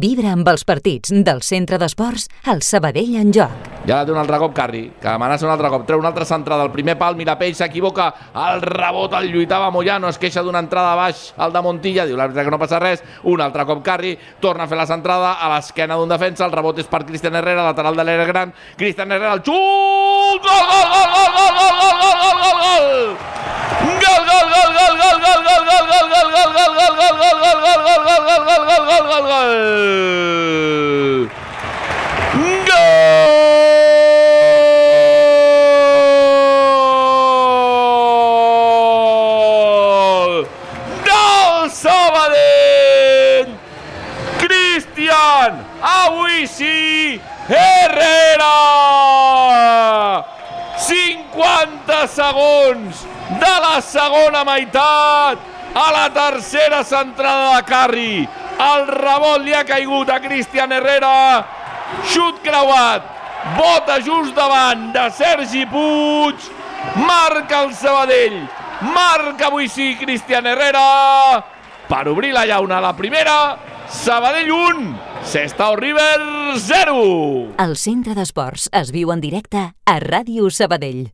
Vibra amb els partits del centre d'esports al Sabadell en joc. Ja la té un altre cop Carri, que amenaça un altre cop. Treu una altra centrada al primer pal, Mirapell s'equivoca, el rebot el lluitava Moyano, es queixa d'una entrada baix al de Montilla, diu l'àrbitre que no passa res, un altre cop Carri, torna a fer la centrada a l'esquena d'un defensa, el rebot és per Cristian Herrera, lateral de l'Era Gran, Cristian Herrera, el xut! Gol, gol, gol, gol, gol, Sabadell! Cristian, avui sí, Herrera! 50 segons de la segona meitat a la tercera centrada de Carri. El rebot li ha caigut a Cristian Herrera. Xut creuat. Bota just davant de Sergi Puig. Marca el Sabadell. Marca avui sí Cristian Herrera. Per obrir la llauna a la primera. Sabadell 1, Sestao River 0. El centre d'esports es viu en directe a Ràdio Sabadell.